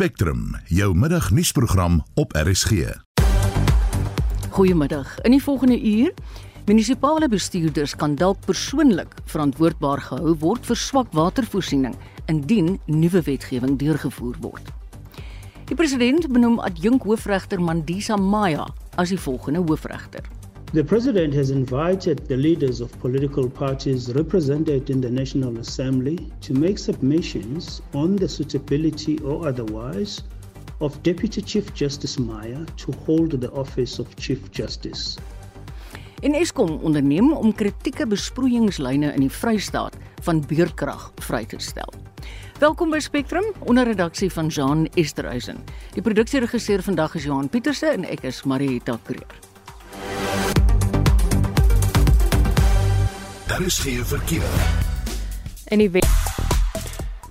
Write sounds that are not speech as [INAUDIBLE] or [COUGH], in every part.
Spectrum, jou middagnuusprogram op RSG. Goeiemiddag. In die volgende uur Munisipale bestuurders kan dalk persoonlik verantwoordbaar gehou word vir swak watervoorsiening indien nuwe wetgewing deurgevoer word. Die president benoem adjunk hoofregter Mandisa Maya as die volgende hoofregter. The president has invited the leaders of political parties represented in the National Assembly to make submissions on the suitability or otherwise of Deputy Chief Justice Maya to hold the office of Chief Justice. En Eskom onderneem om kritieke besproeiingslyne in die Vrystaat van beurkrag vry te stel. Welkom by Spectrum onder redaksie van Jean Esterhuizen. Die produksieregisseur vandag is Johan Pieterse en ek is Marieta Kreer. Geen verkeer. En die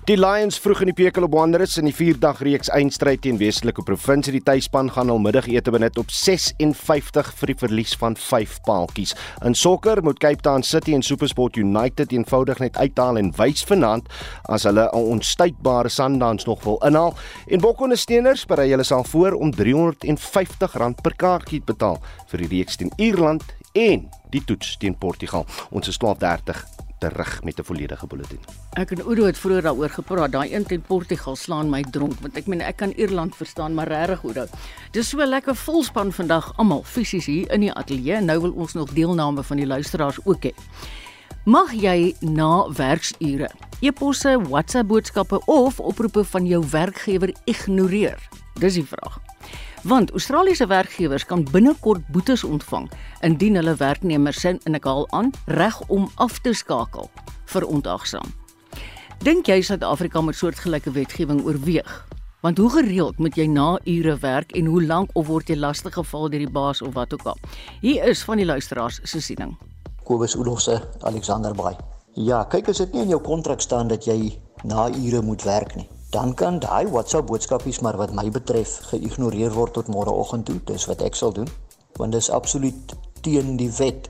Die Lions vroeg in die Pekel op Wanderers in die 4-dag reeks eindstryd teen Weselike Provinsie. Die tuisspan gaan hul middagete benut op 56 vir die verlies van 5 paaltjies. In sokker moet Cape Town City en SuperSport United eenvoudig net uithaal en wys vanaand as hulle 'n onstuitbare Sundowns nog wil inhaal. En Bokkonesteuners berei hulle sal voor om R350 per kaartjie betaal vir die reeks teen Ierland en die toets teen Portugal. Ons is 12:30 terug met 'n volledige bulletin. Ek en Udo het vroeër daaroor gepraat. Daai een teen Portugal slaan my dronk, want ek meen ek kan Ierland verstaan, maar regtig Udo. Dis so lekker volspan vandag almal fisies hier in die ateljee. Nou wil ons nog deelname van die luisteraars ook hê. Mag jy na werksure e-posse, WhatsApp boodskappe of oproepe van jou werkgewer ignoreer? Dis die vraag want Australiese werkgewers kan binnekort boetes ontvang indien hulle werknemers sin en ek haal aan reg om af te skakel vir ontagsaam. Dink jy Suid-Afrika moet soortgelyke wetgewing oorweeg? Want hoe gereeld moet jy na ure werk en hoe lank of word jy lastig geval deur die baas of wat ook al? Hier is van die luisteraars se siening. Kobus Oulofse, Alexander Baai. Ja, kyk as dit nie in jou kontrak staan dat jy na ure moet werk nie dan kan daai WhatsApp boodskapies maar wat my betref geïgnoreer word tot môreoggend toe. Dis wat ek sal doen want dit is absoluut teen die wet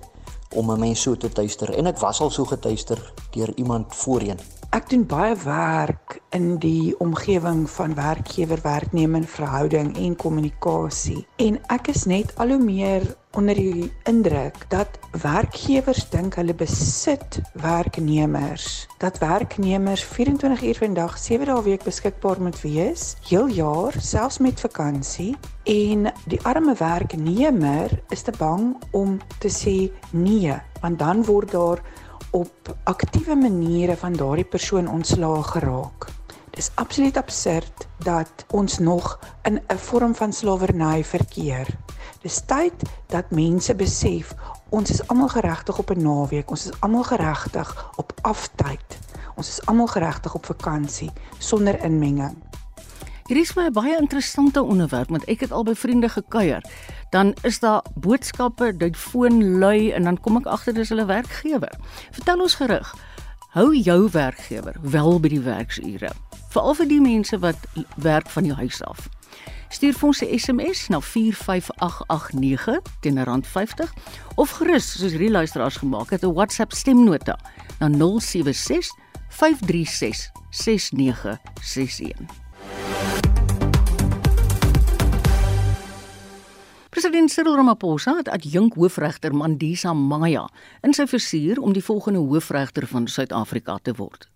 om 'n mens so te tuister en ek was al so getuister deur iemand voorheen. Ek doen baie werk in die omgewing van werkgewer-werknemer verhouding en kommunikasie en ek is net al hoe meer onder die indruk dat werkgewers dink hulle besit werknemers. Dat werknemers 24 uur per dag, 7 dae week beskikbaar moet wees, heel jaar, selfs met vakansie. En die arme werknemer is te bang om te sê nee, want dan word daar op aktiewe maniere van daardie persoon ontslaag geraak. Dis absoluut absurd dat ons nog in 'n vorm van slawerny verkeer. Dis tyd dat mense besef ons is almal geregtig op 'n naweek, ons is almal geregtig op aftyd. Ons is almal geregtig op vakansie sonder inmenging. Hier is my 'n baie interessante onderwerp want ek het al by vriende gekuier. Dan is daar boodskappe, dit foon lui en dan kom ek agter dis hulle werkgewer. Vertel ons gerig. Hou jou werkgewer wel by die werksure. Veral vir die mense wat werk van die huis af. Stuur vir ons 'n SMS na 45889 teen R50 of gerus soos hierdie luisteraars gemaak het 'n WhatsApp stemnota na 076 536 6961. President Cyril Ramaphosa het adjunk hoofregter Mandisa Maya in sy versuur om die volgende hoofregter van Suid-Afrika te word.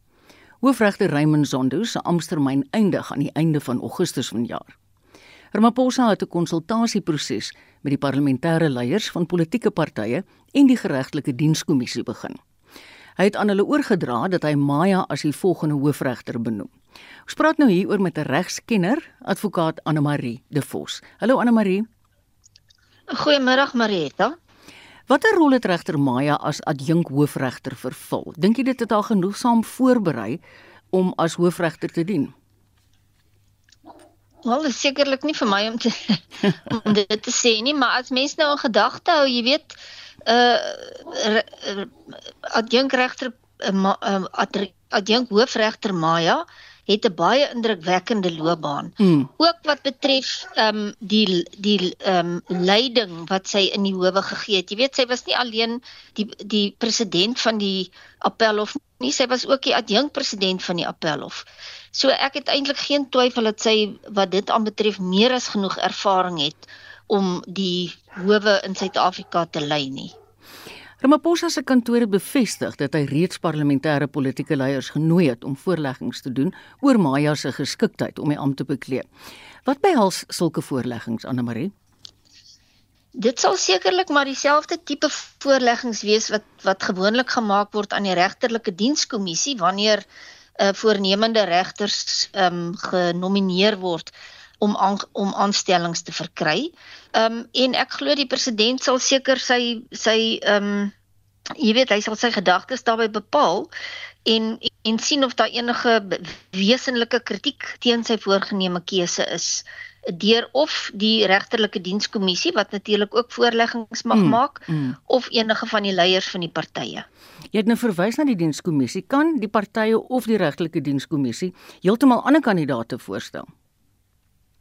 Hoofregter Raymond Zondo se amptetermyn eindig aan die einde van Augustus vanjaar. Ramaphosa het 'n konsultasieproses met die parlementêre leiers van politieke partye en die geregtelike dienskommissie begin. Hy het aan hulle oorgedra dat hy Maya as die volgende hoofregter benoem. Ons praat nou hier oor met 'n regskenner, advokaat Anne Marie De Vos. Hallo Anne Marie. Goeiemiddag Marietta. Watter rol het regter Maya as adjunk hoofregter vervul? Dink jy dit het haar genoegsaam voorberei om as hoofregter te dien? Wel, is sekerlik nie vir my om te [LAUGHS] om dit te sê nie, maar as mens nou 'n gedagte hou, jy weet, uh adjunk regter uh, adjunk hoofregter Maya het 'n baie indrukwekkende loopbaan. Mm. Ook wat betref ehm um, die die ehm um, leiding wat sy in die howe gegee het. Jy weet sy was nie alleen die die president van die Appelhof nie, sy was ook die adjunk president van die Appelhof. So ek het eintlik geen twyfel dat sy wat dit aanbetref meer as genoeg ervaring het om die howe in Suid-Afrika te lei nie. Ramaphosa se kantoor het bevestig dat hy reeds parlementêre politieke leiers genooi het om voorleggings te doen oor Maya se geskiktheid om die ampt te beklee. Wat behels sulke voorleggings Anne Marie? Dit sal sekerlik maar dieselfde tipe voorleggings wees wat wat gewoonlik gemaak word aan die regterlike dienskommissie wanneer 'n uh, voornemende regters ehm um, genomineer word om aan, om aanstellings te verkry. Ehm um, en ek glo die president sal seker sy sy ehm um, jy weet hy sal sy gedagtes daarbey bepaal en en sien of daar enige wesenlike kritiek teen sy voorgenome keuse is deur of die regterlike dienskommissie wat natuurlik ook voorleggings mag mm, maak mm. of enige van die leiers van die partye. Jy het nou verwys na die dienskommissie kan die partye of die regterlike dienskommissie heeltemal ander kandidaate voorstel.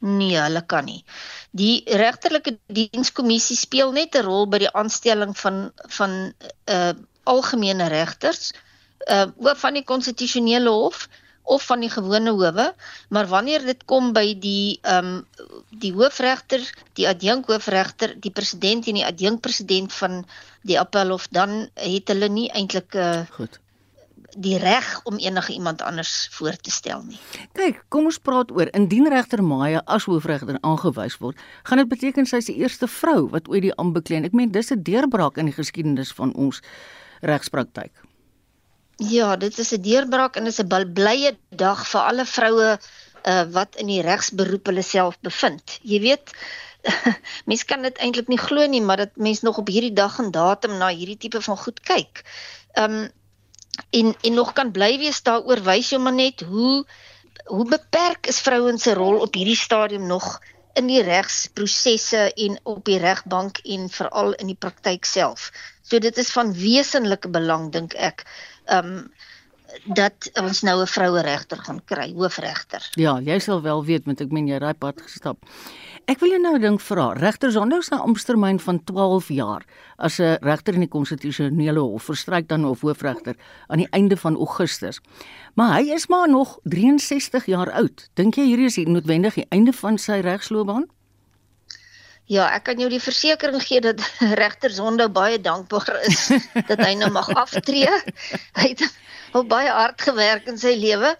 Nee, hulle kan nie. Die regterlike dienskommissie speel net 'n rol by die aanstelling van van uh algemene regters, uh hoof van die konstitusionele hof of van die gewone howe, maar wanneer dit kom by die ehm um, die hoofregter, die adjunk hoofregter, die president en die adjunk president van die appelhof, dan het hulle nie eintlik 'n uh, Goed die reg om enige iemand anders voor te stel nie. Kyk, kom ons praat oor indien regter Maya as hoofregter aangewys word, gaan dit beteken sy is die eerste vrou wat ooit die ambt beklee. Ek meen dis 'n deurbraak in die geskiedenis van ons regspraktyk. Ja, dit is 'n deurbraak en dit is 'n blye dag vir alle vroue uh, wat in die regsberoep hulle self bevind. Jy weet, [LAUGHS] mense kan dit eintlik nie glo nie, maar dat mense nog op hierdie dag en datum na hierdie tipe van goed kyk. Ehm um, en en nog kan bly wees daaroor wys jy maar net hoe hoe beperk is vrouens se rol op hierdie stadium nog in die regsprosesse en op die regbank en veral in die praktyk self. So dit is van wesenlike belang dink ek. Um dat ons nou 'n vroue regter gaan kry, hoofregter. Ja, jy sal wel weet met ek meen jy raai pad gestap. Ek wil jou nou dink vra, regter Zondo se amptetermyn van 12 jaar as 'n regter in die konstitusionele hof verstryk dan of hoofregter aan die einde van Augustus. Maar hy is maar nog 63 jaar oud. Dink jy hierdie is die noodwendig die einde van sy regsloopbaan? Ja, ek kan jou die versekering gee dat [LAUGHS] regter Zondo baie dankbaar is [LAUGHS] dat hy nou mag aftree. Hy het al baie hard gewerk in sy lewe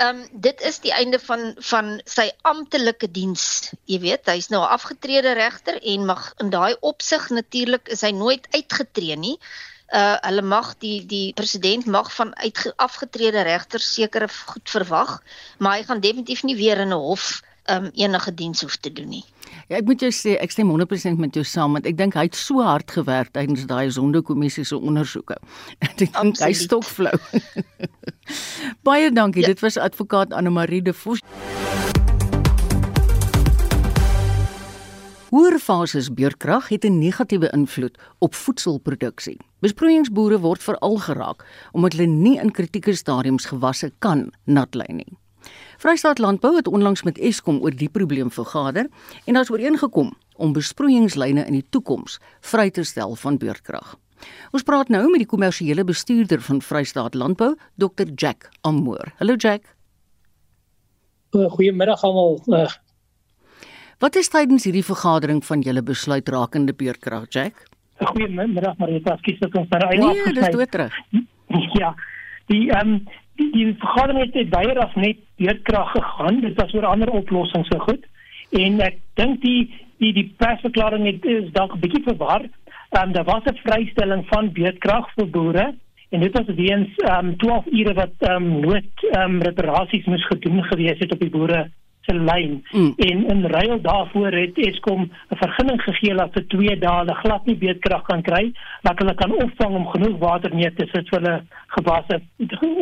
ehm um, dit is die einde van van sy amptelike diens. Jy weet, hy's nou 'n afgetrede regter en mag in daai opsig natuurlik is hy nooit uitgetree nie. Uh hulle mag die die president mag van uit afgetrede regters sekere goed verwag, maar hy gaan definitief nie weer in 'n hof um, enige diens hoef te doen nie. Ja, ek moet jou sê ek stem 100% met jou saam want ek dink hy het so hard gewerk tydens daai sondekommissie se ondersoeke. [LAUGHS] Ek dink hy stok flou. [LAUGHS] Baie dankie. Ja. Dit was advokaat Anne Marie de Vos. Hoërfases beurtkrag het 'n negatiewe invloed op voedselproduksie. Besproeiingsboere word veral geraak omdat hulle nie in kritieke stadiums gewasse kan natlei nie. Vrystaat Landbou het onlangs met Eskom oor die probleem vergader en daar's ooreengekom om besproeiingslyne in die toekoms vry te stel van beurtkrag. Ons praat nou met die kommersiële bestuurder van Vrystaat Landbou, Dr Jack Amoor. Hallo Jack. Goeiemiddag almal. Uh, Wat is tydens hierdie vergadering van julle besluit rakende beurtkrag, Jack? Goeiemiddag Marita, skus dat ons daar het. Nee, dis toe terug. Ja. Die ehm um, die, die vergadering het net baie ras net beurtkrag gegaan. Dit was oor ander oplossings so goed. En ek dink die die die persverklaring het is dalk 'n bietjie verwar. Ehm um, daar was 'n vrystelling van beurtkrag vir boere en dit was weens ehm um, 12 ure wat ehm um, nood ehm um, reparasies moes gedoen gewees het op die boere se lyn mm. en in ruil daarvoor het Eskom 'n vergunning gegee dat vir 2 dae hulle glad nie beedkrag kan kry dat hulle kan opvang om genoeg water neer te sit vir hulle gewasse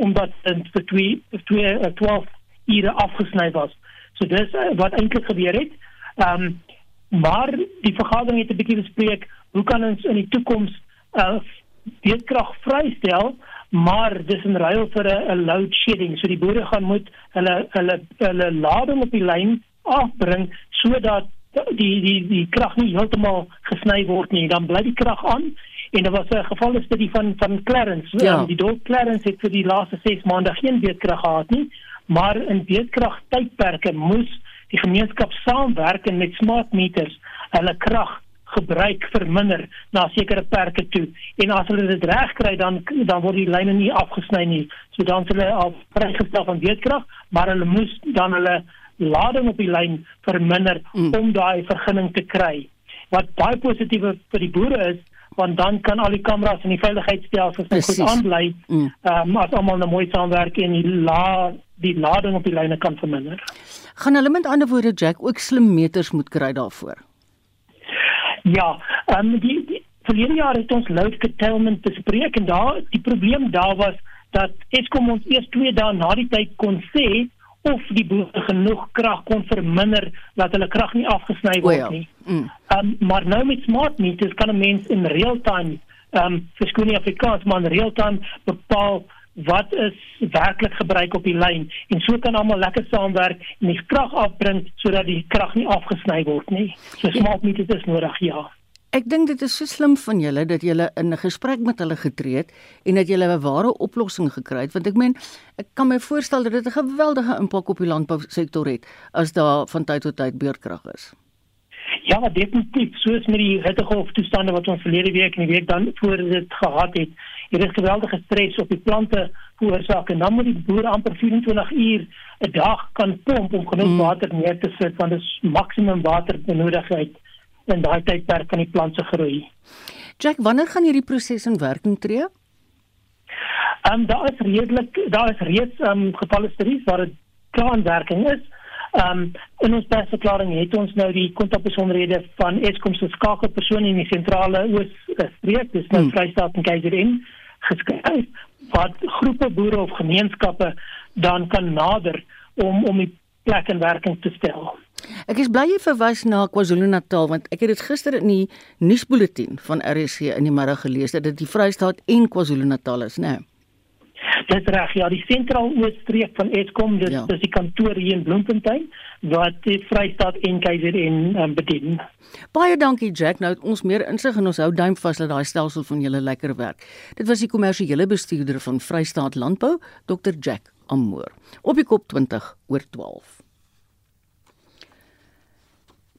omdat dit vir 2 2 12 ure afgesny was. So dis uh, wat eintlik gebeur het. Ehm um, maar die vergadering het 'n bietjie bespreek hoe kan ons in die toekoms uh, beedkrag vrystel maar dis in ruil vir 'n load shedding. So die boere gaan moet hulle hulle hulle lading op die lyn afbring sodat die die die krag nie heeltemal gesny word nie. Dan bly die krag aan en daar was 'n geval studie van van Clarence. Ja. Um, die dorp Clarence het vir die laaste 6 maande geen beedkrag gehad nie, maar in beedkrag tydperke moes die gemeenskap saamwerk en met smart meters hulle krag gebruik verminder na sekere perke toe. En as hulle dit reg kry dan dan word die lyne nie afgesny nie. So dan hulle al vrygestel van weerkrag maar hulle moes dan hulle lading op die lyn verminder mm. om daai vergunning te kry. Wat baie positief vir die boere is want dan kan al die kameras en die veiligheidsstelsels net goed aanbly mm. um, as almal nou mooi saamwerk en die la die lading op die lyne kan verminder. Gaan hulle met ander woorde Jack ook slim meters moet kry daarvoor Ja, ehm um, die, die verlede jaar het ons load curtailment bespreek en daar die probleem daar was dat Eskom ons eers 2 dae na die tyd kon sê of die boere genoeg krag kon verminder dat hulle krag nie afgesny word well, nie. Mm. Um, maar nou met smart meters kan 'n mens in real time ehm um, verskoon die Afrikaans maar in real time bepaal wat is werklik gebruik op die lyn en so kan almal lekker saamwerk en die krag afbring sodat die krag nie afgesny word nie. So smart meters is nodig, ja. Ek dink dit is so slim van julle dat julle in 'n gesprek met hulle getree het en dat julle 'n ware oplossing gekry het want ek meen ek kan my voorstel dat dit 'n geweldige impak op die landbousektor het as daar van tyd tot tyd beurtkrag is. Ja, definitief. Soos met die hittegolf toestande wat ons verlede week en die week dan voor dit gehad het, Hier is geweldige stres op die plante veroorsaak en dan moet die boer amper 24 uur 'n dag kan pomp om genoeg mm. water neer te sit want dit is maksimum waterbenodigheid in daai tydperk van die plant se groei. Jack, wanneer gaan hierdie proses in werking tree? Ehm um, daar is redelik daar is reeds ehm um, gevalle studies waar dit klaar in werking is. Ehm um, in ons persverklaring het ons nou die kontakbesonderhede van Eskom se skakelpersoon in die sentrale oos-streek, dis nou hmm. Vrystaat en KZN geskryf wat groepe boere of gemeenskappe dan kan nader om om die plek in werking te stel. Ek is bly jy verwys na KwaZulu-Natal want ek het dit gister in die nuusbulletin van RSC in die middag gelees dat dit die Vrystaat en KwaZulu-Natal is, né? Nee. Dis reg, ja, die sentraal ooststreek van Eskom, dis ja. dis die kantoor hier in Bloemfontein wat die Vrystaat en KZN um, bedien. Baie dankie Jack. Nou het ons meer insig en ons hou duim vas dat daai stelsel van julle lekker werk. Dit was die kommersiële bestuurder van Vrystaat Landbou, Dr Jack Amoor. Op die kop 20 oor 12.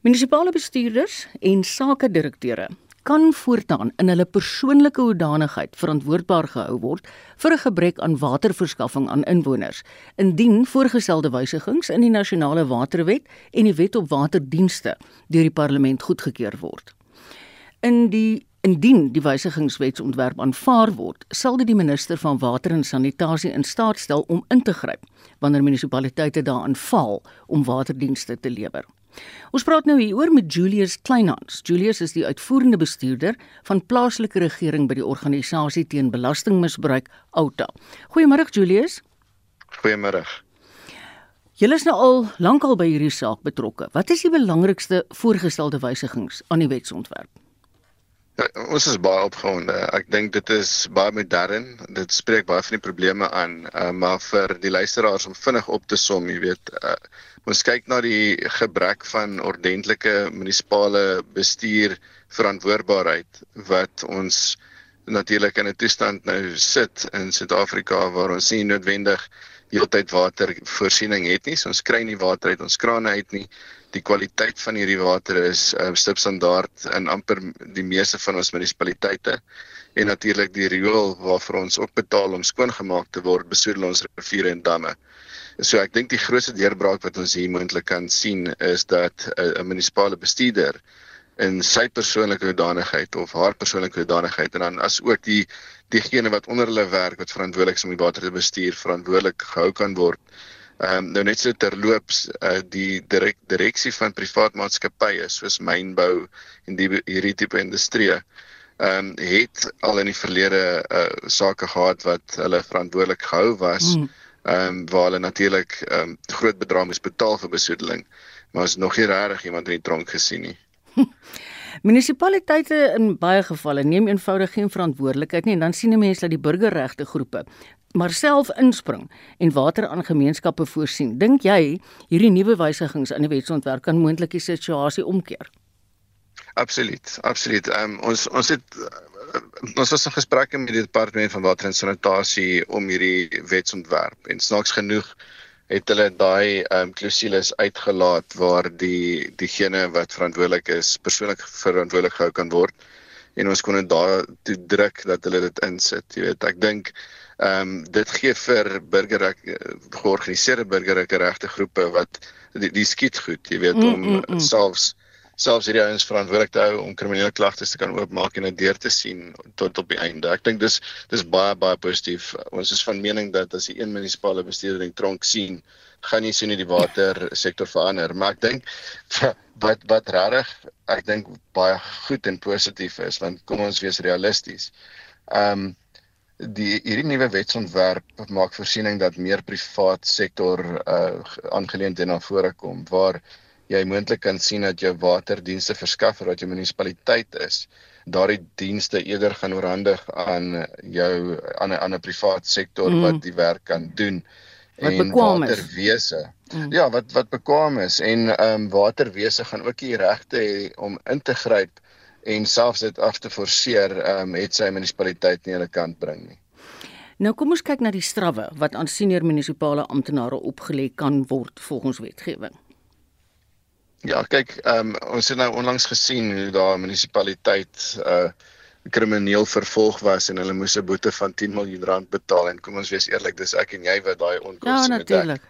Munisipale bestuurders en sakedirekteure kan voortaan in hulle persoonlike hoedanigheid verantwoordbaar gehou word vir 'n gebrek aan waterverskaffing aan inwoners indien voorgestelde wysigings in die nasionale waterwet en die wet op waterdienste deur die parlement goedgekeur word. In die indien die wysigingswetsontwerp aanvaar word, sal dit die minister van water en sanitasie in staat stel om in te gryp wanneer munisipaliteite daaraan faal om waterdienste te lewer. Ons praat nou hieroor met Julius Kleinhans. Julius is die uitvoerende bestuurder van plaaslike regering by die organisasie teen belastingmisbruik Outa. Goeiemôre Julius. Goeiemôre. Julle is nou al lankal by hierdie saak betrokke. Wat is die belangrikste voorgestelde wysigings aan die wetsontwerp? Ons is baie opgewonde. Ek dink dit is baie modern. Dit spreek baie van die probleme aan, uh, maar vir die luisteraars om vinnig op te som, jy weet, uh, Ons kyk na die gebrek van ordentlike munisipale bestuur verantwoordbaarheid wat ons natuurlik in 'n toestand nou sit in Suid-Afrika waar ons nie noodwendig heeltyd watervoorsiening het nie. So ons kry nie water uit ons krane uit nie. Die kwaliteit van hierdie water is uh, stipstandaard in amper die meeste van ons munisipaliteite en natuurlik die riool waarvoor ons ook betaal om skoongemaak te word besoedel ons riviere en damme. So ek dink die grootste deurbraak wat ons hier moontlik kan sien is dat 'n munisipale bestuurder in sy persoonlike hoedanigheid of haar persoonlike hoedanigheid en dan as ook die diegene wat onder hulle werk wat verantwoordelik is om die water te bestuur verantwoordelik gehou kan word. Ehm um, nou net so terloops uh, die direk, direksie van privaat maatskappye soos mynbou en die hierdie tipe industrie ehm um, het al in die verlede uh, sake gehad wat hulle verantwoordelik gehou was. Mm ehm um, waar hulle natuurlik ehm um, groot bedrae moes betaal vir besoedeling, maar ons nog nie regtig iemand in die tronk gesien nie. [LAUGHS] Munisipaliteite in baie gevalle neem eenvoudig geen verantwoordelikheid nie en dan sien 'n mens dat die burgerregte groepe maar self inspring en water aan gemeenskappe voorsien. Dink jy hierdie nuwe wysigings in die wetsontwerp kan moontlik die situasie omkeer? Absoluut, absoluut. Um, ons ons het uh, ons was in gesprekke met die departement van water en sanitasie om hierdie wetsontwerp en snaaks genoeg het hulle daai ehm um, klousules uitgelaat waar die diegene wat verantwoordelik is persoonlik verantwoordelik gehou kan word en ons kon dit daar toe druk dat hulle dit insit. Jy weet, ek dink ehm um, dit gee vir burgerreg georganiseerde burgerlike regte groepe wat die, die skiet goed, jy weet, om mm, mm, mm. selfs selfs hierdie ouens verantwoordelik te hou om kriminele klagtes te kan oopmaak en dit deur te sien tot op die einde. Ek dink dis dis baie baie positief. Ons is van mening dat as die een munisipale bestuurder in tronk sien, gaan nie sien die water sektor verander, maar ek dink [LAUGHS] wat wat regtig ek dink baie goed en positief is want kom ons wees realisties. Ehm um, die hierdie nuwe wetsontwerp maak voorsiening dat meer privaat sektor uh aangeleenthede na vore kom waar jy moontlik kan sien dat jou waterdienste verskaffer wat jou munisipaliteit is, daardie dienste eerder gaan oorhandig aan jou aan 'n ander privaat sektor mm. wat die werk kan doen wat en waterwese. Mm. Ja, wat wat bekwam is en ehm um, waterwese gaan ook die regte hê om in te gryp en selfs dit af te forceer, ehm um, het sy munisipaliteit nie aan die kant bring nie. Nou kom ons kyk na die strawwe wat aan senior munisipale amptenare opgelê kan word volgens wetgewing. Ja, kyk, ehm um, ons het nou onlangs gesien hoe daar 'n munisipaliteit uh krimineel vervolg was en hulle moes 'n boete van 10 miljoen rand betaal en kom ons wees eerlik, dis ek en jy wat daai onkoste moet. Ja, natuurlik.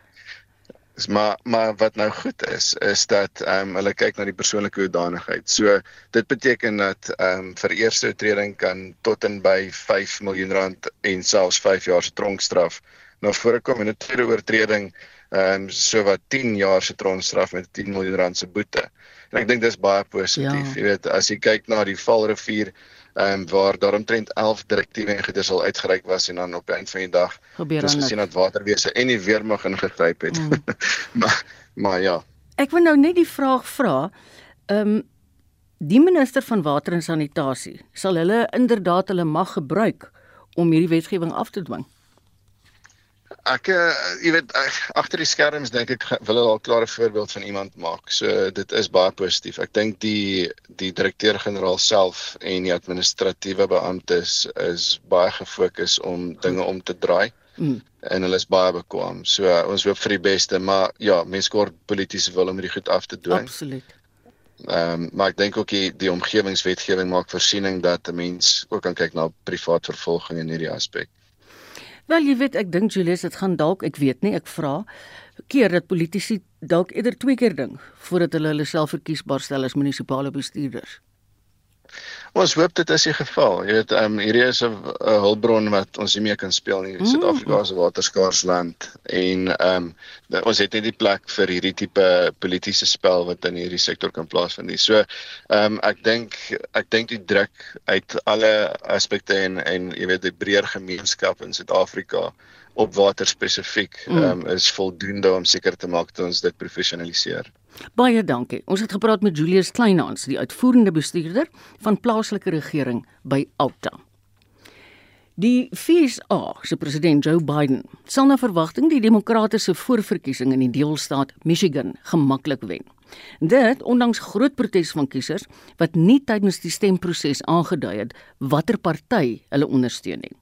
Dis maar maar wat nou goed is is dat ehm um, hulle kyk na die persoonlike hoedanigheid. So dit beteken dat ehm um, vir eerste oortreding kan tot en by 5 miljoen rand en selfs 5 jaar se tronkstraf nou voorkom en 'n tweede oortreding ehm um, so wat 10 jaar se tronkstraf met 10 miljoen rand se boete. En ek dink dis baie positief. Ja. Jy weet, as jy kyk na die Valrivier ehm um, waar daar omtrent 11 direktiewe en goeder sal uitgereik was en dan op die eind van die dag het gesien dat waterwese en die weermag ingegryp het. Mm. [LAUGHS] maar maar ja. Ek wil nou net die vraag vra. Ehm um, die minister van water en sanitasie sal hulle inderdaad hulle mag gebruik om hierdie wetgewing af te dwing ek uh, jy weet agter die skerms dink ek wil hulle al 'n klare voorbeeld van iemand maak. So dit is baie positief. Ek dink die die direkteur-generaal self en die administratiewe beamptes is baie gefokus om dinge om te draai. Mm. En hulle is baie bekwam. So uh, ons hoop vir die beste, maar ja, mense kort polities wil om hierdie goed af te dwing. Absoluut. Ehm um, maar ek dink ook die, die omgewingswetgewing maak voorsiening dat 'n mens ook kan kyk na privaat vervolging in hierdie aspek. Wel jy weet ek dink Julius dit gaan dalk ek weet nie ek vra keer dat politici dalk eerder twee keer dink voordat hulle hulle self verkiesbaar stel as munisipale bestuurders. Ons hoop dit is die geval. Jy weet, ehm um, hierdie is 'n hulpbron wat ons nie meer kan speel nie. Mm. Suid-Afrika is 'n waterskaars land en ehm um, ons het net die plek vir hierdie tipe politieke spel wat in hierdie sektor kan plaasvind nie. So ehm um, ek dink ek dink die druk uit alle aspekte en en jy weet die breër gemeenskap in Suid-Afrika op water spesifiek mm. ehm um, is voldoende om seker te maak dat ons dit professionaliseer. Baie dankie. Ons het gepraat met Julius Kleinhans, die uitvoerende bestuurder van plaaslike regering by Alta. Die FSA se president Joe Biden sal na verwagting die demokratiese voorverkiesing in die deelstaat Michigan gemaklik wen. Dit ondanks groot protes van kiesers wat nie tydens die stemproses aangedui het watter party hulle ondersteun nie.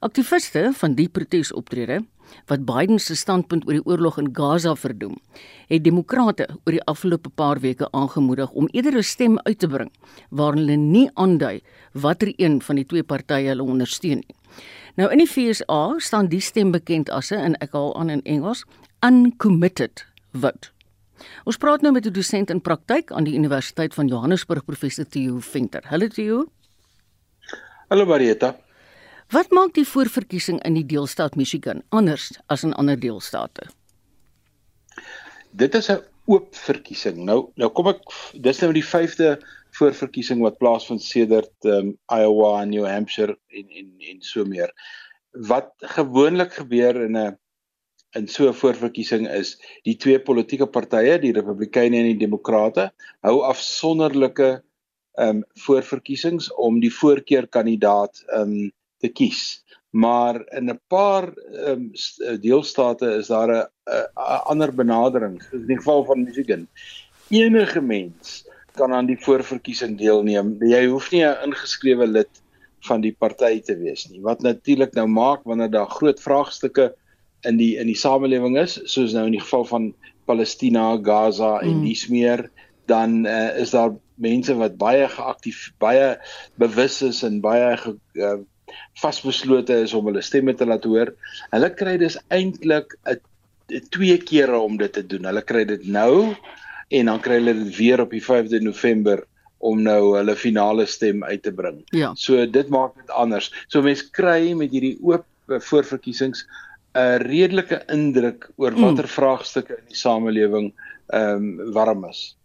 Aktiviste van die protesoptrede wat Biden se standpunt oor die oorlog in Gaza verdoem, het demokrate oor die afgelope paar weke aangemoedig om eerder 'n stem uit te bring waarin hulle nie aandui watter een van die twee partye hulle ondersteun nie. Nou in die FSA staan die stem bekend as 'n en ek haal aan in Engels uncommitted vote. Ons praat nou met 'n dosent in praktyk aan die Universiteit van Johannesburg, professor Theo Venter. Hallo Theo. Hallo Marieta. Wat maak die voorverkiesing in die deelstaat Michigan anders as in ander deelstate? Dit is 'n oop verkiesing. Nou nou kom ek dis nou die 5de voorverkiesing wat plaasvind sedert um, Iowa en New Hampshire en en en so meer. Wat gewoonlik gebeur in 'n in so 'n voorverkiesing is die twee politieke partye, die Republikeine en die Demokrate, hou afsonderlike ehm um, voorverkiesings om die voorkeurkandidaat ehm um, te kies. Maar in 'n paar ehm um, deelstate is daar 'n 'n ander benadering. In die geval van Michigan, enige mens kan aan die voorverkiesing deelneem. Jy hoef nie 'n ingeskrewe lid van die party te wees nie. Wat natuurlik nou maak wanneer daar groot vraagstukke in die in die samelewing is, soos nou in die geval van Palestina, Gaza en mm. dies meer, dan uh, is daar mense wat baie geaktief, baie bewus is en baie ge, uh, vasbeslote is om hulle stemme te laat hoor. Hulle kry dus eintlik 'n twee kere om dit te doen. Hulle kry dit nou en dan kry hulle dit weer op die 5de November om nou hulle finale stem uit te bring. Ja. So dit maak dit anders. So mense kry met hierdie oop eh, voorverkiesings 'n redelike indruk oor mm. watter mm. vraagstukke in die samelewing ehm um, warm is.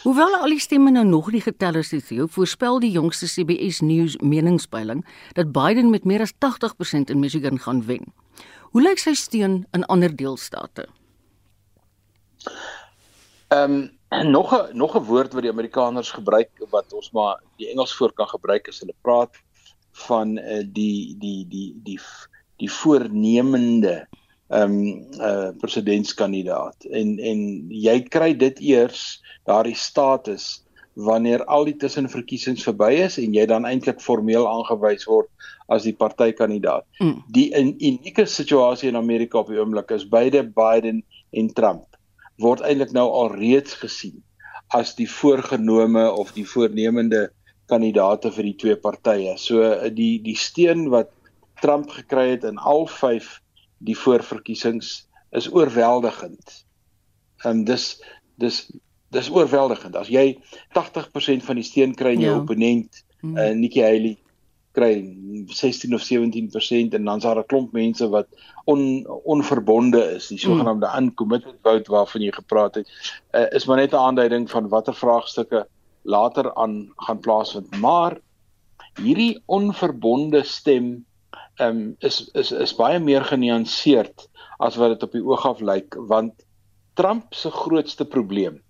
Hoewel al die stemme nou nog nie getel is nie, Theo, voorspel die jongste CBS News meningspeiling dat Biden met meer as 80% in Michigan gaan wen. Hoe lyk sy steun in ander deelstate? Ehm um, nog 'n nog 'n woord wat die Amerikaners gebruik wat ons maar die Engels voor kan gebruik as hulle praat van uh, die die die die die voornemende ehm um, uh presidentskandidaat en en jy kry dit eers daardie status wanneer al die tussenverkiesings verby is en jy dan eintlik formeel aangewys word as die partykandidaat. Mm. Die in unieke situasie in Amerika op die oomblik is beide Biden en Trump word eintlik nou al reeds gesien as die voorgenome of die voornemende kandidate vir die twee partye. So die die steun wat Trump gekry het in al 5 die voorverkiesings is oorweldigend. En dis dis dis oorweldigend. As jy 80% van die steun kry in jou ja. opponent, hmm. uh, Nikki Haley kry 16 of 17% en dan's daar 'n klomp mense wat on onverbonde is, die sogenaamde hmm. uncommitted vote waarvan jy gepraat het, uh, is maar net 'n aanduiding van watter vraagstukke later aan gaan plaasvind. Maar hierdie onverbonde stem um, is is is baie meer genuanceerd as wat dit op die oog af lyk want Trump se grootste probleem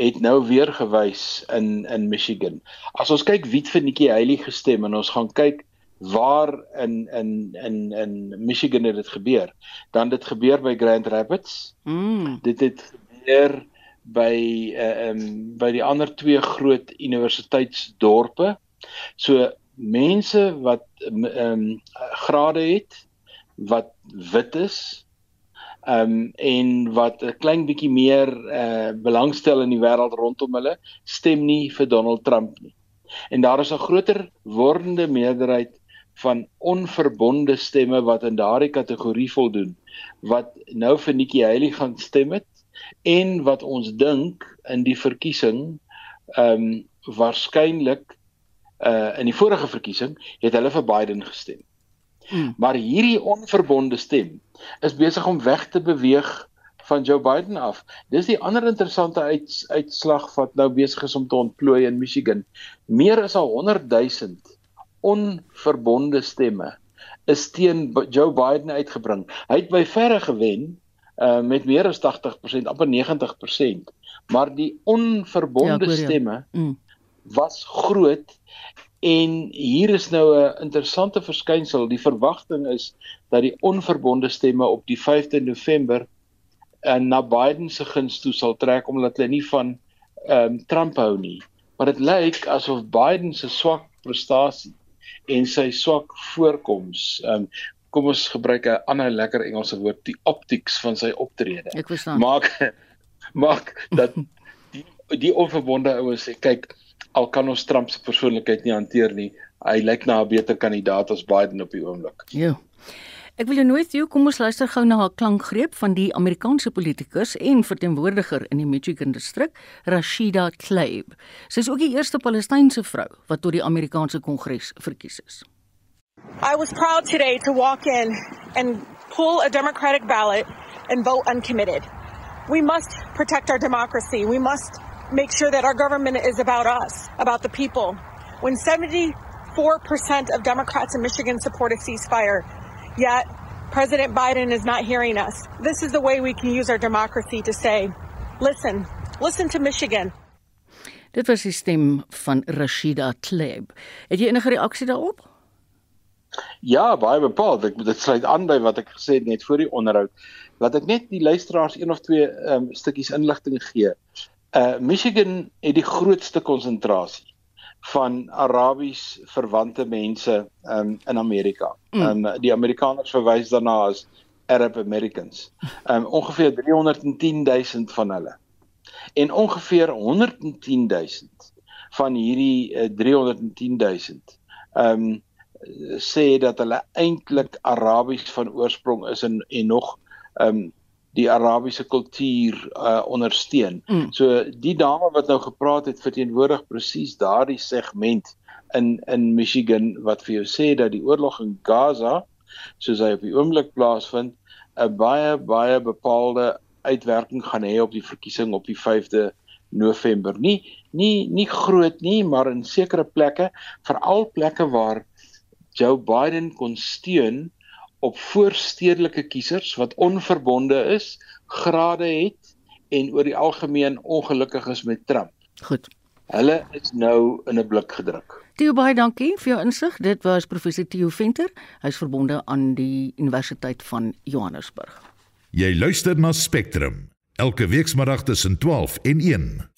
het nou weer gewys in in Michigan. As ons kyk wie vir Nikki Haley gestem en ons gaan kyk waar in in in in Michigan het dit gebeur, dan dit gebeur by Grand Rapids. Mm. Dit het gebeur by uh, um by die ander twee groot universiteitsdorpe. So mense wat ehm um, grade het wat wit is ehm um, en wat 'n klein bietjie meer eh uh, belangstel in die wêreld rondom hulle stem nie vir Donald Trump nie. En daar is 'n groter wordende meerderheid van onverbonde stemme wat in daardie kategorie voldoen wat nou vir Nikki Haley gaan stem het en wat ons dink in die verkiesing ehm um, waarskynlik uh in die vorige verkiesing het hulle vir Biden gestem. Hmm. Maar hierdie onverbonde stem is besig om weg te beweeg van Joe Biden af. Dis die ander interessante uit, uitslag wat nou besig is om te ontplooi in Michigan. Meer as 100 000 onverbonde stemme is teen Joe Biden uitgebring. Hy het by verre gewen uh met meer as 80%, amper 90%, maar die onverbonde ja, stemme mm. Was groot En hier is nou 'n interessante verskynsel. Die verwagting is dat die onverbonde stemme op die 5de November en na Biden se guns toe sal trek omdat hulle nie van ehm um, Trump hou nie. Maar dit lyk asof Biden se swak prestasie en sy swak voorkoms ehm um, kom ons gebruik 'n ander lekker Engelse woord, die optics van sy optrede. Ek verstaan. Maak [LAUGHS] maak dat die die onverbonde ouens sê kyk al kan ons Trump se persoonlikheid nie hanteer nie. Hy lyk na 'n beter kandidaat as Biden op die oomblik. Ja. Ek wil jou nooit jou kom ons luister gou na 'n klankgreep van die Amerikaanse politikus en verteenwoordiger in die Michigan distrik, Rashida Tlaib. Sy is ook die eerste Palestynse vrou wat tot die Amerikaanse Kongres verkies is. I was proud today to walk in and pull a democratic ballot and vote uncommitted. We must protect our democracy. We must make sure that our government is about us, about the people. When 74% of Democrats in Michigan support a ceasefire, yet President Biden is not hearing us. This is the way we can use our democracy to say, listen, listen to Michigan. Dit was die stem van Rashida Tlaib. Het jy enige reaksie daarop? Ja, baie bepaald. Ek dit sluit aan by wat ek gesê het net voor die onderhoud. Laat ek net die luisteraars een of twee um, stukkies inligting gee. Uh Michigan het die grootste konsentrasie van Arabies verwante mense um, in Amerika. Mm. Um, die Amerikaners verwys daarna as Arab Americans. Um ongeveer 310 000 van hulle. En ongeveer 110 000 van hierdie uh, 310 000 um sê dat hulle eintlik Arabies van oorsprong is en en nog um die Arabiese kultuur uh ondersteun. Mm. So die dame wat nou gepraat het verteenwoordig presies daardie segment in in Michigan wat vir jou sê dat die oorlog in Gaza soos hy op die oomblik plaasvind 'n baie baie bepaalde uitwerking gaan hê op die verkiesing op die 5de November. Nie nie nie groot nie, maar in sekere plekke, veral plekke waar Joe Biden kon steun op voorstedelike kiesers wat onverbonde is, grade het en oor die algemeen ongelukkig is met Trump. Goed. Hulle is nou in 'n blik gedruk. Theo baie dankie vir jou insig. Dit was professor Theo Venter. Hy's verbonde aan die Universiteit van Johannesburg. Jy luister na Spectrum elke weekmiddag tussen 12 en 1.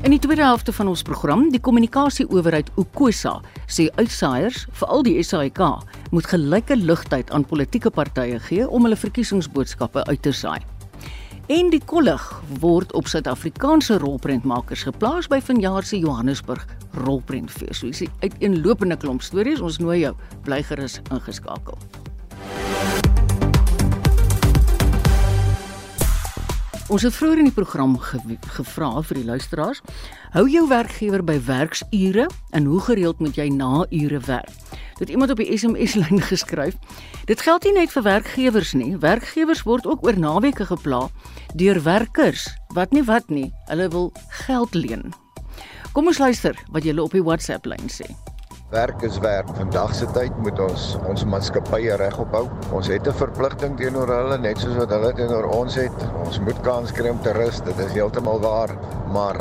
In die tweede helfte van ons program, die kommunikasieowerheid Ukosa sê uitsaaiers, veral die SAIK, moet gelyke ligtheid aan politieke partye gee om hulle verkiesingsboodskappe uit te saai. En die kollig word op Suid-Afrikaanse rolprentmakers geplaas by vanjaar se Johannesburg Rolprentfees. So is dit uit 'n lopende klomp stories. Ons nooi jou bly gerus ingeskakel. Ons het vroeër in die program ge gevra vir die luisteraars: Hou jou werkgewer by werksure en hoe gereeld moet jy na ure werk? Dit iemand op die SMS [LAUGHS] lyn geskryf. Dit geld nie net vir werkgewers nie. Werkgewers word ook oor naweke gepla deur werkers wat nie wat nie. Hulle wil geld leen. Kom ons luister wat julle op die WhatsApp lyn sê. Werk is werk. Vandag se tyd moet ons ons maatskappye regop hou. Ons het 'n verpligting teenoor hulle net soos wat hulle teenoor ons het. Ons moet kans kry om te rus. Dit is heeltemal waar. Maar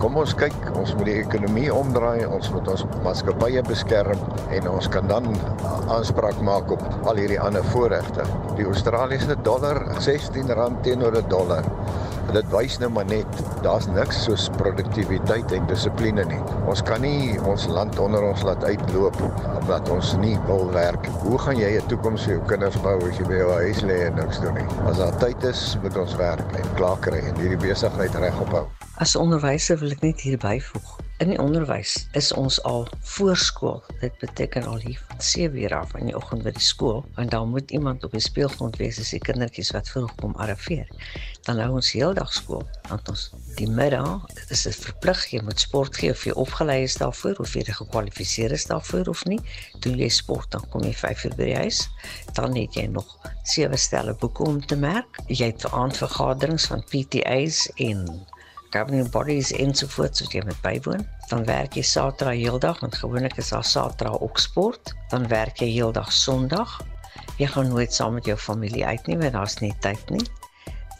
kom ons kyk, ons moet die ekonomie omdraai. Ons moet ons maatskappye beskerm en ons kan dan aanspraak maak op al hierdie ander voorregte. Die Australiese dollar R16 teenoor 'n dollar. Dit wys nou maar net daar's niks soos produktiwiteit en dissipline nie. Ons kan nie ons land onder ons laat uitloop omdat ons nie wil werk. Hoe gaan jy 'n toekoms vir jou kinders bou as jy by jou huis lê en niks doen nie? As daar tyd is, moet ons werk en klaar kry en hierdie besigheid regop hou. As onderwyser wil ek net hier byvoeg. In die onderwys is ons al voorskool. Dit beteken al hier van 7 uur af in die oggend by die skool, want dan moet iemand op die speelgrond wees as die kindertjies wat vroeg kom arriveer. Dan hou ons heeldag skool. Dan ons die middag, dit is 'n verplig jy moet sport gee of jy opgelei is daarvoor of jy gekwalifiseer is daarvoor of nie. Doen jy sport dan kom jy 5 uur by die huis. Dan het jy nog sewe stelle boeke om te merk. Jy het aandvergaderings van PTA's en governing bodies ensovoorts wat jy moet bywoon. Dan werk jy Saterdag heeldag want gewoonlik is daar Saterdag ook sport. Dan werk jy heeldag Sondag. Jy gaan nooit saam met jou familie uit nie want daar's nie tyd nie.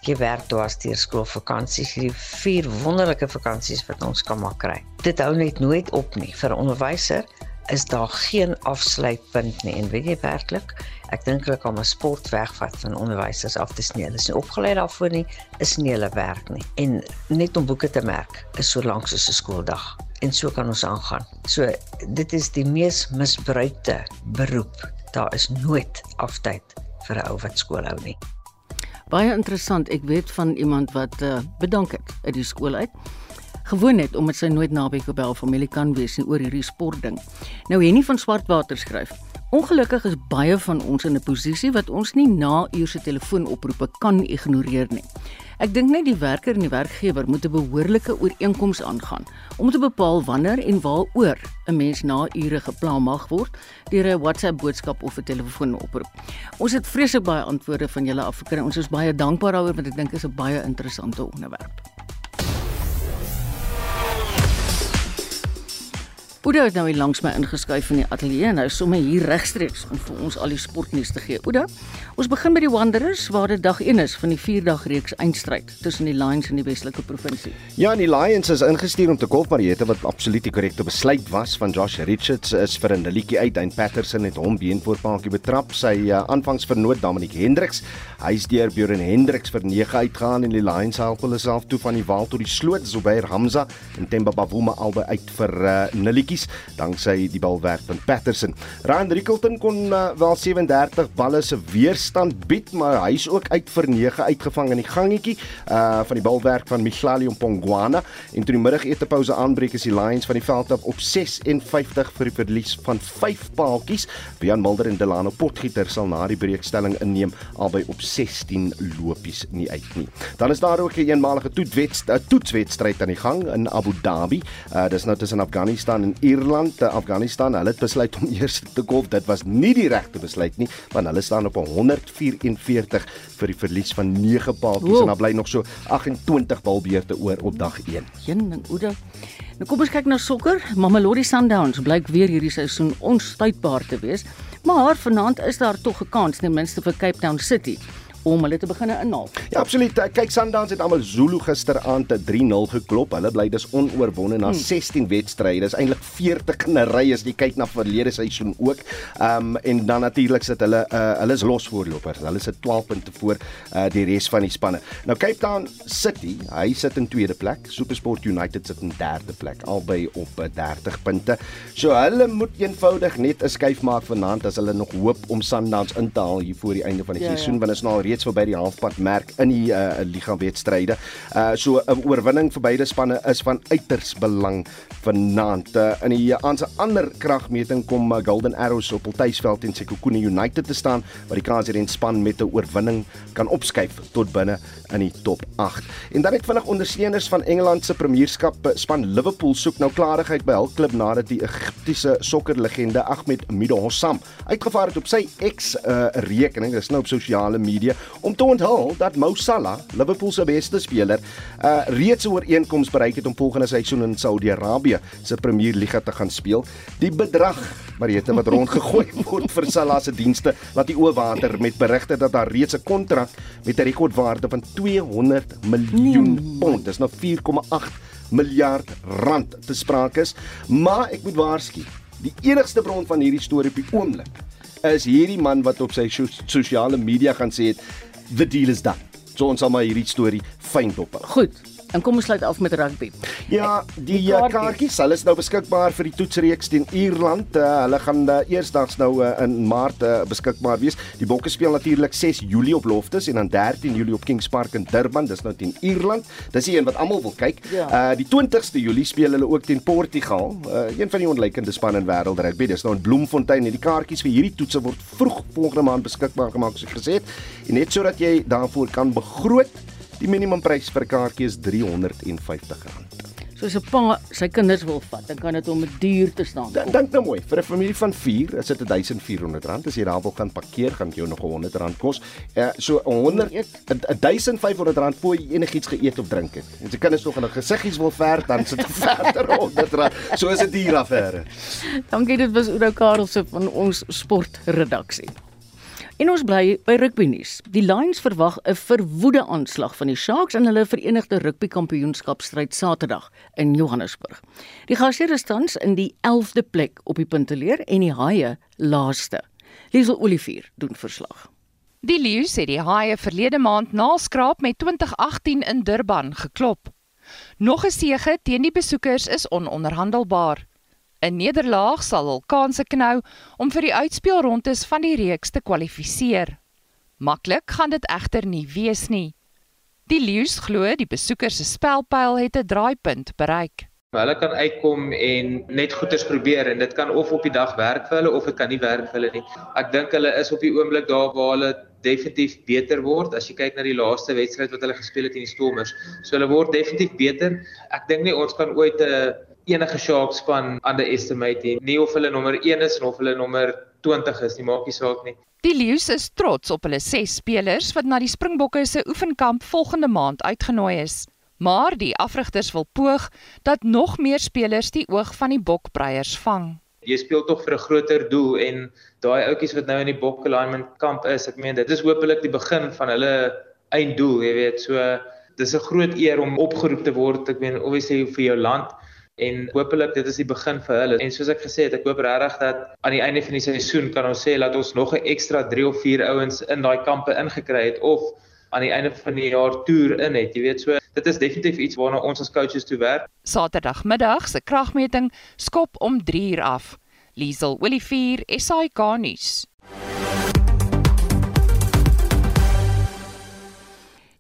Jy werk toe as deur skoolvakansies, hierdie vier wonderlike vakansies wat ons kan maak kry. Dit hou net nooit op nie. Vir 'n onderwyser is daar geen afsluitpunt nie en weet jy werklik ek dink hulle kan 'n sport wegvat van onderwysers af te sny. Hulle is nie opgelei daarvoor nie, is nie hulle werk nie. En net om boeke te merk is so lank soos 'n skooldag en so kan ons aangaan. So dit is die mees misbruikte beroep. Daar is nooit aftyd vir 'n ou wat skool hou nie. Baie interessant. Ek weet van iemand wat uh, bedank het uit die skool uit gewoon net omdat sy nooit naby by haar familie kan wees nie oor hierdie sport ding. Nou Henny van Swartwater skryf: Ongelukkig is baie van ons in 'n posisie wat ons nie na uurse telefoonoproepe kan ignoreer nie. Ek dink net die werker en die werkgewer moet 'n behoorlike ooreenkoms aangaan om te bepaal wanneer en waaroor 'n mens na ure geplan mag word deur 'n WhatsApp boodskap of 'n telefoonoproep. Ons het vreeslik baie antwoorde van julle afgekry. Ons is baie dankbaar daaroor want ek dink dit is 'n baie interessante onderwerp. Oudo het nou hier langs my ingeskuif in die ateljee en hy sommer hier regstreeks om vir ons al die sportnuus te gee. Oudo, ons begin by die Wanderers waar dit dag 1 is van die 4-dag reeks eindstryd tussen die Lions en die Weselike Provinsie. Ja, die Lions is ingestuur om te golf Mariette wat absoluut die korrekte besluit was van Josh Richards is vir 'n liedjie uit en Patterson het hom been voor paadjie betrap. Sy uh, aanvangsvernoot Dominic Hendricks, hy's deur Bjorn Hendricks vir 9 uitgegaan en die Lions help hulle self toe van die waal tot die sloot Zubair Hamza en Themba Bavuma albei uit vir uh, nulletjie netjies danksy die balwerk van Patterson. Ryan Rickelton kon uh, wel 37 balle se weerstand bied, maar hy's ook uit vir 9 uitgevang in die gangetjie uh van die balwerk van Michlali Mpongwana en toe die middagete aanbreek is die Lions van die veld af op 56 vir die verlies van 5 paaltjies. Bian Mulder en Delano Potgieter sal na die breekstelling inneem albei op 16 lopies nie uit nie. Dan is daar ook 'n eenmalige toetswedstryd toetswedstryd aan die gang in Abu Dhabi. Uh dis nou tussen Afghanistan en Ierland te Afghanistan. Hulle het besluit om [LAUGHS] eers te golf. Dit was nie die regte besluit nie, want hulle staan op 144 vir die verlies van 9 paaltjies en daar bly nog so 28 balbeurte oor op dag 1. Een ding, Oude. Nou kom ons kyk na sokker. Mamelodi Sundowns blyk weer hierdie seisoen onstuitbaar te wees, maar vanaand is daar tog 'n kans ten minste vir Cape Town City om hulle te begin inhaal. Ja, absoluut. Kyk Sundowns het almal Zulu gisteraand te 3-0 geklop. Hulle bly dus onoorwonde na hmm. 16 wedstryde. Dis eintlik 40 in 'n ry as jy kyk na verlede seisoen ook. Ehm um, en dan natuurlik sit hulle uh, hulle is losvoorlopers. Hulle sit 12 punte voor uh, die res van die spanne. Nou Cape Town City, hy sit in tweede plek. SuperSport United sit in derde plek, albei op 30 punte. So hulle moet eenvoudig net 'n skuif maak vanaand as hulle nog hoop om Sundowns in te haal hier voor die einde van die ja, seisoen, ja. want is nou al reeds verby die halfpad merk in die uh, liga wedstryde. Uh so 'n oorwinning vir beide spanne is van uiters belang vanaand. Uh, in die aanse ander kragmeting kom uh, Golden Arrows op Hultuisveld teen Sekhukhune United te staan waar die KZN en span met 'n oorwinning kan opskuif tot binne in die top 8. En dan het vinnig ondersteuners van Engeland se premierskap span Liverpool soek nou klarigheid by hul klub nadat die Egiptiese sokkerlegende Ahmed Mido Hossam uitgevaar het op sy X uh, rekening, dis nou op sosiale media om te onthul dat Mo Salah, Liverpool se beste speler, uh reeds 'n ooreenkoms bereik het om volgende seisoen in Saudi-Arabië se Premier Liga te gaan speel. Die bedrag Mariette wat rondgegooi [LAUGHS] word vir Salah se dienste laat die oorwater met berigte dat daar reeds 'n kontrak met 'n rekordwaarde van 200 miljoen nee, pond, dis nou 4,8 miljard rand te sprake is, maar ek moet waarsku, die enigste bron van hierdie storie op die oomblik is hierdie man wat op sy sosiale media gaan sê het the deal is done. So ons sal maar hierdie storie fyn dop. Goed. En kom ons sluit af met rugby. Ja, die, die kaartjies, kaartjies hulle is nou beskikbaar vir die toetsreeks teen Ierland. Uh, hulle gaan uh, eersdags nou uh, in Maart uh, beskikbaar wees. Die Bokke speel natuurlik 6 Julie op Loftus en dan 13 Julie op Kings Park in Durban. Dis nou teen Ierland. Dis die een wat almal wil kyk. Ja. Uh die 20ste Julie speel hulle ook teen Portugal. Uh, een van die onlykende spanne in wêreld rugby. Dis nou in Bloemfontein en die kaartjies vir hierdie toetse word vroeg volgende maand beskikbaar gemaak soos ek gesê het. En net sodat jy daarvoor kan begroot Die minimumprys vir 'n kaartjie is R350. So as 'n pa sy kinders wil vat, dan kan dit om 'n duur te staan. Dink nou mooi, vir 'n familie van 4 is dit R1400. As jy daar wil gaan parkeer, gaan dit jou nog R100 kos. Uh, so 100 1500 voor jy enigiets geëet of drink het. En as jy kinders nog 'n gesiggies wil ver, dan sit dit [LAUGHS] verder R100. So is dit hier affære. Dankie, dit was Oudo Karelse van ons sportredaksie. En ons bly by rugby nuus. Die Lions verwag 'n verwoede aanslag van die Sharks in hulle Verenigde Rugby Kampioenskapstryd Saterdag in Johannesburg. Die gasheer is tans in die 11de plek op die punteleer en die Haie laaste. Liesel Olivier doen verslag. Die Lions het die Haie verlede maand na skraap met 2018 in Durban geklop. Nog 'n sege teen die besoekers is ononderhandelbaar. 'n nederlaag sal hul kanse knou om vir die uitspelrondes van die reeks te kwalifiseer. Maklik gaan dit egter nie wees nie. Die Lions glo die besoekers se spelpyl het 'n draaipunt bereik. Hulle kan uitkom en net goeders probeer en dit kan of op die dag werk vir hulle of dit kan nie werk vir hulle nie. Ek dink hulle is op die oomblik daar waar hulle definitief beter word as jy kyk na die laaste wedstryd wat hulle gespeel het teen die Stormers. So hulle word definitief beter. Ek dink nie ons kan ooit 'n enige Sharks span underestimate nie. Nie of hulle nommer 1 is of hulle nommer 20 is nie, maak nie saak nie. Die Lions is trots op hulle ses spelers wat na die Springbokke se oefenkamp volgende maand uitgenooi is. Maar die afrigters wil poog dat nog meer spelers die oog van die bokbreiers vang. Jy speel tog vir 'n groter doel en daai ouetjies wat nou in die bok alignment kamp is, ek meen dit is hopelik die begin van hulle einddoel, jy weet. So dis 'n groot eer om opgeroep te word. Ek meen obviously vir jou land en hopelik dit is die begin vir hulle. En soos ek gesê het, ek hoop regtig dat aan die einde van die seisoen kan ons sê dat ons nog 'n ekstra 3 of 4 ouens in daai kampe ingekry het of aan die einde van die jaar toer in het. Jy weet so, dit is definitief iets waarna ons as coaches toe werk. Saterdagmiddag se kragmeting skop om 3 uur af. Liesel Olivier, SAK nuus.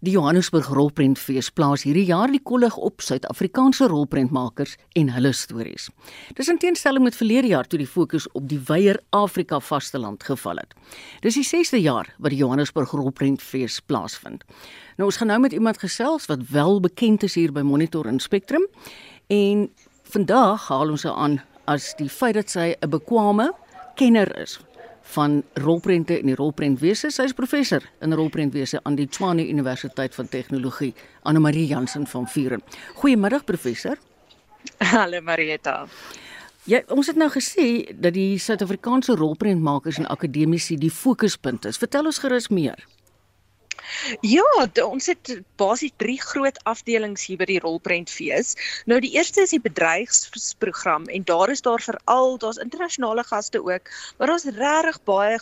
Die Johannesburg Rolprentfees plaas hierdie jaar die kollig op Suid-Afrikaanse rolprentmakers en hulle stories. Dis in teenstelling met verlede jaar toe die fokus op die wyeer Afrika vasteland geval het. Dis die 6de jaar wat die Johannesburg Rolprentfees plaasvind. Nou ons gaan nou met iemand gesels wat wel bekend is hier by Monitor en Spectrum en vandag haal ons aan as die feit dat sy 'n bekwame kenner is van rolprente en die rolprentwese. Sy is professor in rolprentwese aan die Tshwane Universiteit van Tegnologie, Anne Marie Jansen van Vuren. Goeiemiddag professor. Hallo Marieta. Ja, ons het nou gesê dat die Suid-Afrikaanse rolprentmakers en akademici die fokuspunt is. Vertel ons gerus meer. Ja, ons het basies drie groot afdelings hier by die Rolprentfees. Nou die eerste is die bedryfsprogram en daar is daar veral daar's internasionale gaste ook, maar daar's regtig baie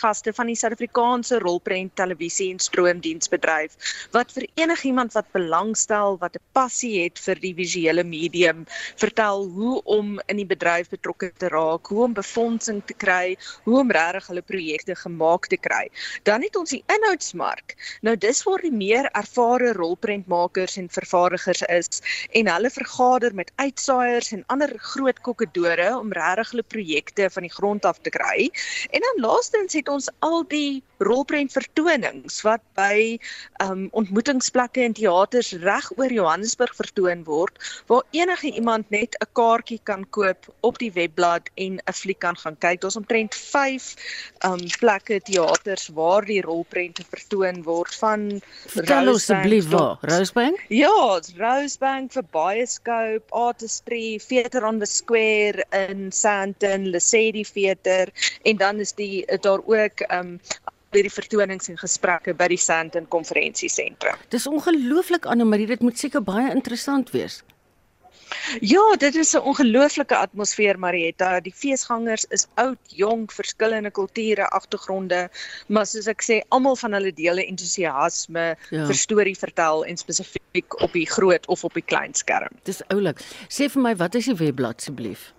gaste van die Suid-Afrikaanse rolprent televisie en stroomdiensbedryf wat vir enigiemand wat belangstel, wat 'n passie het vir die visuele medium, vertel hoe om in die bedryf betrokke te raak, hoe om befondsing te kry, hoe om regtig hulle projekte gemaak te kry. Dan het ons die inhoudsmark Nou dis waar die meer ervare rolprentmakers en vervaardigers is en hulle vergader met uitsaaiers en ander groot kokkedore om regtig hulle projekte van die grond af te kry. En dan laastens het ons al die rolprent vertonings wat by um ontmoetingsplekke en teaters reg oor Johannesburg vertoon word waar enige iemand net 'n kaartjie kan koop op die webblad en 'n fliek kan gaan kyk. Daar's omtrent 5 um plekke teaters waar die rolprente vertoon word van Vertel asseblief waar. Rosebank? Ja, Rosebank vir Bioscope, Artistry, Theatre on the Square in Sandton, Lesedi Theatre en dan is die daar ook um hierdie vertonings en gesprekke by die Sandton Konferensiesentrum. Dis ongelooflik Anne Marie, dit moet seker baie interessant wees. Ja, dit is 'n ongelooflike atmosfeer Marietta. Die feesgangers is oud, jonk, verskillende kulture, agtergronde, maar soos ek sê, almal van hulle dele entoesiasme ja. vir storie vertel en spesifiek op die groot of op die klein skerm. Dis oulik. Sê vir my, wat is die webblad asseblief?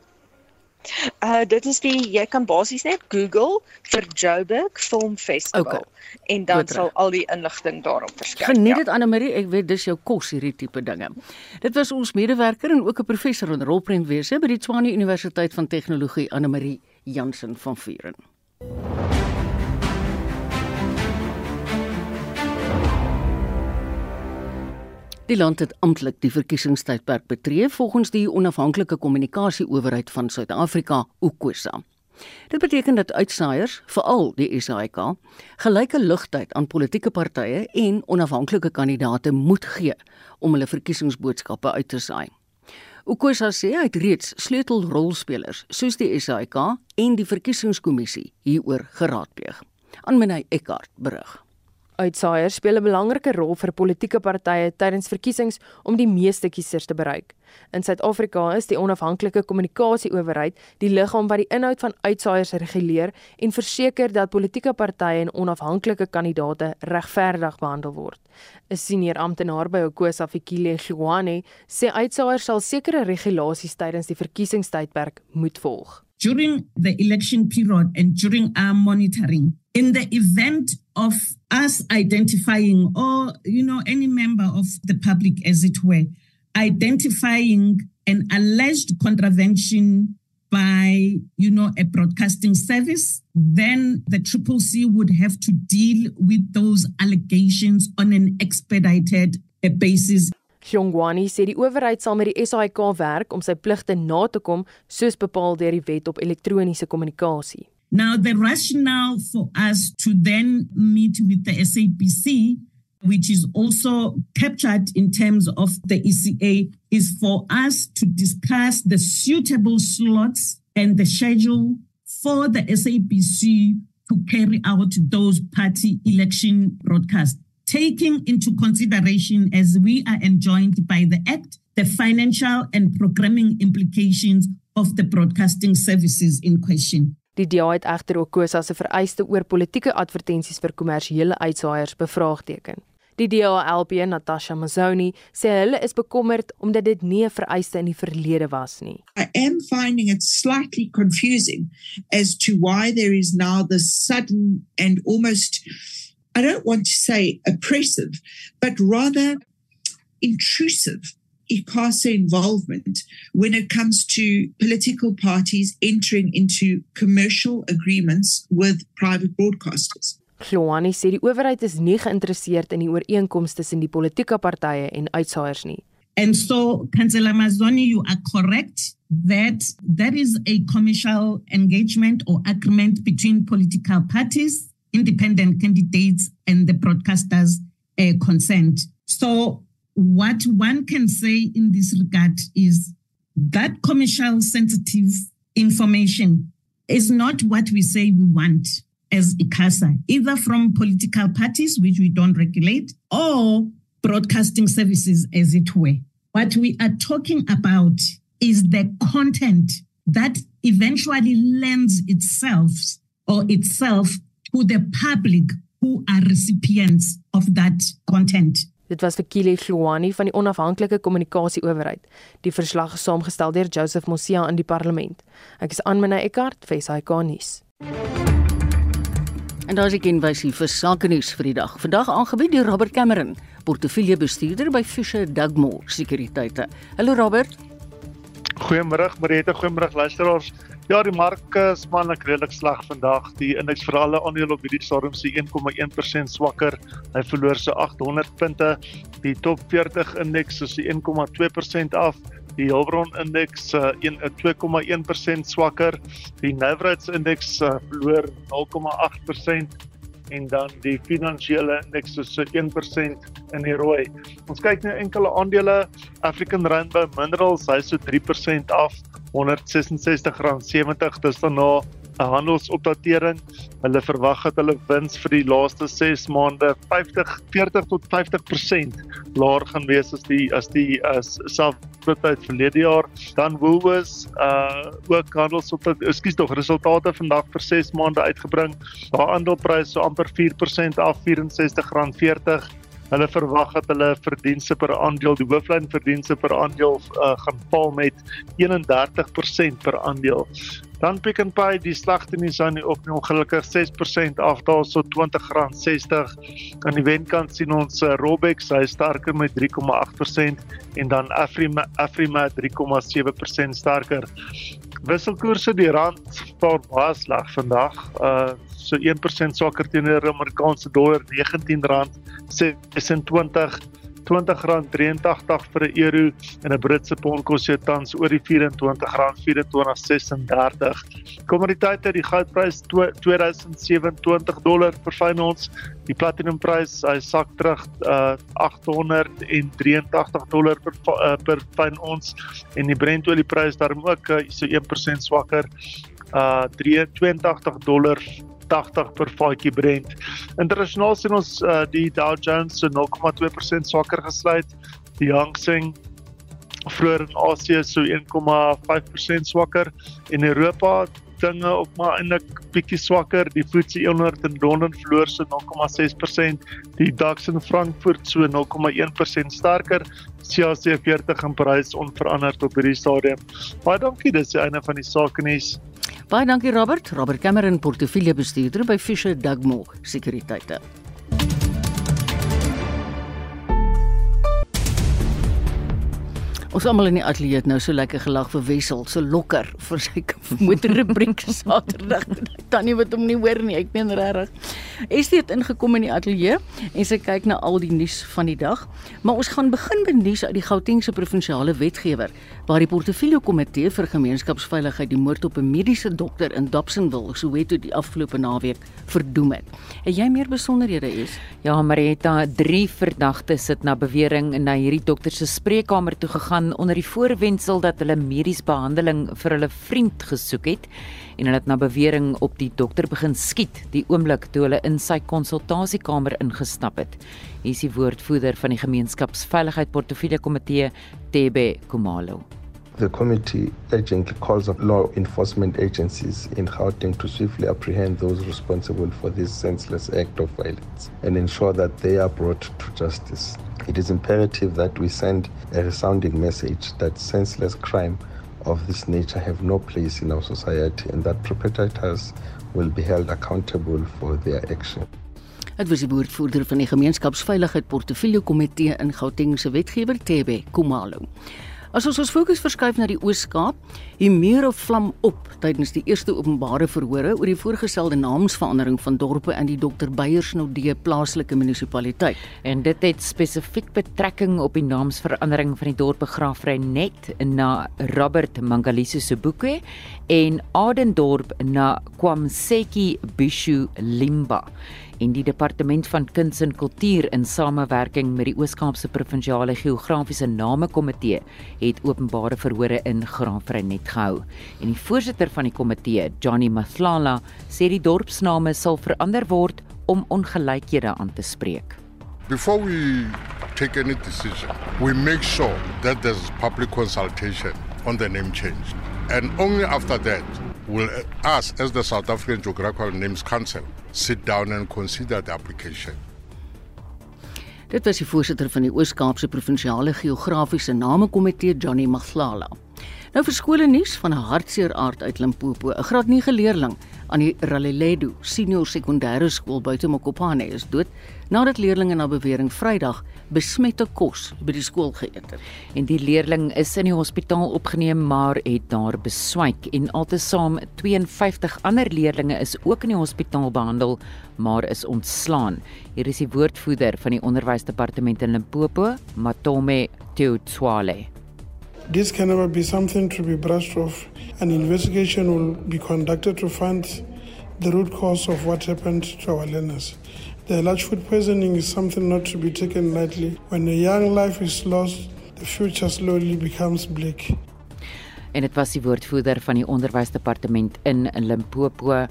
Uh dit is die jy kan basies net Google vir Joburg Film Festival okay. en dan Goed sal al die inligting daarop verskyn. Geniet dit ja. Anne Marie, ek weet dis jou kos hierdie tipe dinge. Dit was ons medewerker en ook 'n professor in rolprentwese by die Tshwane Universiteit van Tegnologie Anne Marie Jansen van Vuren. Die land het amptelik die verkiesingstydperk betree volgens die onafhanklike kommunikasieowerheid van Suid-Afrika, UKOSA. Dit beteken dat uitsaaiers, veral die SAIK, gelyke ligtyd aan politieke partye en onafhanklike kandidaate moet gee om hulle verkiesingsboodskappe uit te saai. UKOSA sê hy het reeds sleutelrolspelers soos die SAIK en die verkiesingskommissie hieroor geraadpleeg. Aanmenay Eckart berig. Uitsaaiers speel 'n belangrike rol vir politieke partye tydens verkiesings om die meeste kiesers te bereik. In Suid-Afrika is die onafhanklike kommunikasieowerheid die liggaam wat die inhoud van uitsaaiers reguleer en verseker dat politieke partye en onafhanklike kandidaate regverdig behandel word. 'n Senior amptenaar by Okosa Fikile Hlwane sê uitsaaiers sal sekere regulasies tydens die verkiesingstydperk moet volg. During the election period and during our monitoring. In the event of us identifying or you know any member of the public as it were identifying an alleged contravention by you know a broadcasting service then the triple c would have to deal with those allegations on an expedited basis Xiongwani sê die owerheid sal met die SAIK werk om sy pligte na te kom soos bepaal deur die wet op elektroniese kommunikasie. Now, the rationale for us to then meet with the SAPC which is also captured in terms of the ECA, is for us to discuss the suitable slots and the schedule for the SABC to carry out those party election broadcasts, taking into consideration, as we are enjoined by the Act, the financial and programming implications of the broadcasting services in question. Die DA het egter ook Kosa se vereiste oor politieke advertensies vir kommersiële uitsaaiers bevraagteken. Die DA-LP Natasha Mazoni sê hulle is bekommerd omdat dit nie 'n vereiste in die verlede was nie. I am finding it slightly confusing as to why there is now this sudden and almost I don't want to say oppressive but rather intrusive ICASA involvement when it comes to political parties entering into commercial agreements with private broadcasters. Kloani sê die owerheid is nie geïnteresseerd in die ooreenkomste tussen die politieke partye en uitsaaiers nie. And so, Councillor Mazzoni, you are correct that there is a commercial engagement or agreement between political parties, independent candidates, and the broadcasters uh, concerned. So, what one can say in this regard is that commercial sensitive information is not what we say we want as ICASA, either from political parties, which we don't regulate, or broadcasting services, as it were. What we are talking about is the content that eventually lends itself or itself to the public who are recipients of that content. Dit was vir Kile Hlwani van die onafhanklike kommunikasieowerheid. Die verslag is saamgestel deur Joseph Mosia in die parlement. Ek is Anmina Eckart vir SAK nuus. En daar is ek in wysie vir sake nuus vir die dag. Vandag aangebied deur Robert Cameron, portefeuljebestuurder by Fisher Dugmore Sekuriteite. Hallo Robert. Goeiemôre, Marieta, goeiemôre luisteraars. Ja, die mark is manlik redelik sleg vandag. Die indeks vir alle aandele op hierdie stadium se 1,1% swakker. Hy verloor so 800 punte. Die top 40 indeks is 1,2% af. Die Hulbron indeks uh, 2,1% swakker. Die Navrats indeks uh, verloor 0,8% en dan die finansiële indeks is so 1% in die rooi. Ons kyk nou enkele aandele. African Rainbow Minerals, hy so 3% af, R166.70. Dis dan na 'n handelsopdatering. Hulle verwag dat hulle wins vir die laaste 6 maande 50 40 tot 50% laer gaan wees as die as die as selfde tyd verlede jaar. Dan Woolworths uh ook handelsopdat ekskuus tog resultate vandag vir 6 maande uitgebring. Haar aandeleprys so amper 4% af R64.40. Hulle verwag dat hulle verdienste per aandeel, die hooflyn verdienste per aandeel uh, gaan val met 31% per aandeel. Dan Pick n Pay, die slegte nuus aan die op ongelukkig 6% afdaal so R20.60. Aan die wenkant sien ons uh, Robex, hy sterker met 3,8% en dan Afrima Afrima 3,7% sterker. Wisselkoerse die rand val baie sleg vandag. Uh so 1% swakker teenoor die Amerikaanse dollar R19.26 R20.83 vir 'n euro en 'n Britse pond kos jou tans oor die R24.2436. Kommoditeite, die goudprys 2027 dollar per fyn ons. Die platinumprys, hy sak terug uh 883 dollar per uh, per fyn ons en die Brent olieprys daarom ook uh, so 1% swakker uh 82 dollar 80 per vatjie Brent. Internasionaal sien ons uh, die Dow Jones so 0,2% swakker gesluit. Die Hang Seng vroeër in Asië so 1,5% swakker en Europa dinge op maar eintlik bietjie swakker. Die FTSE 100 in Londen verloor so 0,6%, die DAX in Frankfurt so 0,1% sterker. CAC 40 in Parys onveranderd op hierdie stadium. Baie dankie, dis die einde van die sake nuus. Baie dankie Robert. Robert Cameron, portefeuljebestuurder by Fisher Dugmore Sekuriteite. Ons almal in die ateljee het nou so lekker gelag vir Wessel, so lokker vir sy [LAUGHS] motorrubriek Saterdag. Tannie wat hom nie hoor nie, ek meen regtig. Estie het ingekom in die ateljee en sy kyk na al die nuus van die dag, maar ons gaan begin met nuus uit die Gautengse provinsiale wetgewer waar die portefeulje komitee vir gemeenskapsveiligheid die moord op 'n mediese dokter in Dobsonville, Soweto die afgelope naweek verdoem het. Het jy meer besonderhede is? Ja, Marietta, drie verdagtes sit na bewering na hierdie dokter se spreekkamer toe gegaan onder die voorwendsel dat hulle mediese behandeling vir hulle vriend gesoek het en hulle het na bewering op die dokter begin skiet die oomblik toe hulle in sy konsultasiekamer ingestap het. Hier is die woordvoerder van die gemeenskapsveiligheid portefeulje komitee, Tebe Kumalo. The committee urgently calls on law enforcement agencies in Gauteng to swiftly apprehend those responsible for this senseless act of violence and ensure that they are brought to justice. It is imperative that we send a resounding message that senseless crime of this nature have no place in our society and that perpetrators will be held accountable for their action. Dit was die woordvoerder van die gemeenskapsveiligheid portefeulje komitee in Gauteng se wetgewer Tebe Kumalo. As ons ons fokus verskuif na die Oos-Kaap, hier meer of vlam op tydens die eerste openbare verhore oor die voorgestelde naamsverandering van dorpe in die Dr Beyersnodde plaaslike munisipaliteit. En dit het spesifiek betrekking op die naamsverandering van die dorpe Graafrenet na Robert Mangaliso Sebukwe en Adendorp na Kwamseki Bishu Limba en die departement van kuns en kultuur in samewerking met die Oos-Kaapse provinsiale geografiese namekomitee het openbare verhore in Graafrenet gehou. En die voorsitter van die komitee, Johnny Mathlala, sê die dorpsname sal verander word om ongelykhede aan te spreek. Before we take any decision, we make sure that there's public consultation on the name change. And only after that will us as the South African Geographical Names Council sit down and consider the application. Dit was die voorsitter van die Oos-Kaapse Provinsiale Geografiese Namekomitee, Johnny Maghlala. Nou vir skole nuus van 'n hartseer aard uit Limpopo. 'n Graad 9 leerling aan die Raleledo Senior Sekondêre Skool buite Mokopane is dood nadat leerders na bewering Vrydag besmette kos by die skool geëet het. En die leerling is in die hospitaal opgeneem maar het daar beswyk en altesaam 52 ander leerders is ook in die hospitaal behandel maar is ontslaan. Hier is die woordvoerder van die onderwysdepartement in Limpopo, Matome Teotswale. This can never be something to be brushed off. An investigation will be conducted to find the root cause of what happened to our learners. The large food poisoning is something not to be taken lightly. When a young life is lost, the future slowly becomes bleak. En dit was die woordvoerder van die onderwysdepartement in Limpopo.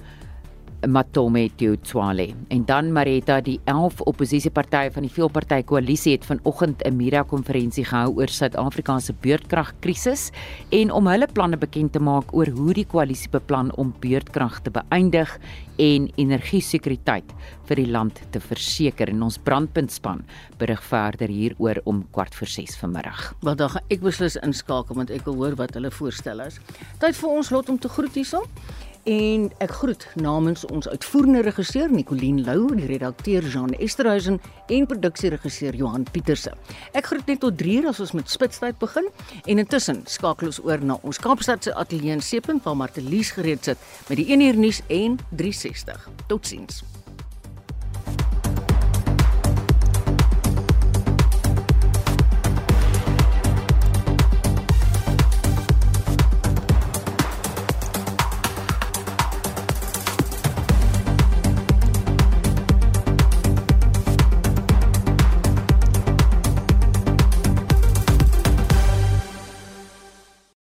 Matome Tutswale. En dan Marita, die 11 oppositiepartye van die veelpartytjie koalisie het vanoggend 'n media-konferensie gehou oor Suid-Afrika se beurtkragkrisis en om hulle planne bekend te maak oor hoe die koalisie beplan om beurtkrag te beëindig en energiesekuriteit vir die land te verseker. En ons brandpuntspan berig verder hieroor om kwart voor 6 vanmiddag. Wat dan ek beslis inskakel want ek wil hoor wat hulle voorstel is. Tyd vir ons lot om te groet hierson en ek groet namens ons uitvoerende regisseur Nicoline Lou, die redakteur Jean Esterhuizen en produksieregisseur Johan Pieterse. Ek groet net tot 3 uur as ons met spitstyd begin en intussen skakel ons oor na ons Kaapstad se ateljee in Seepunt waar Martelies gereed sit met die 1 uur nuus en 360. Totsiens.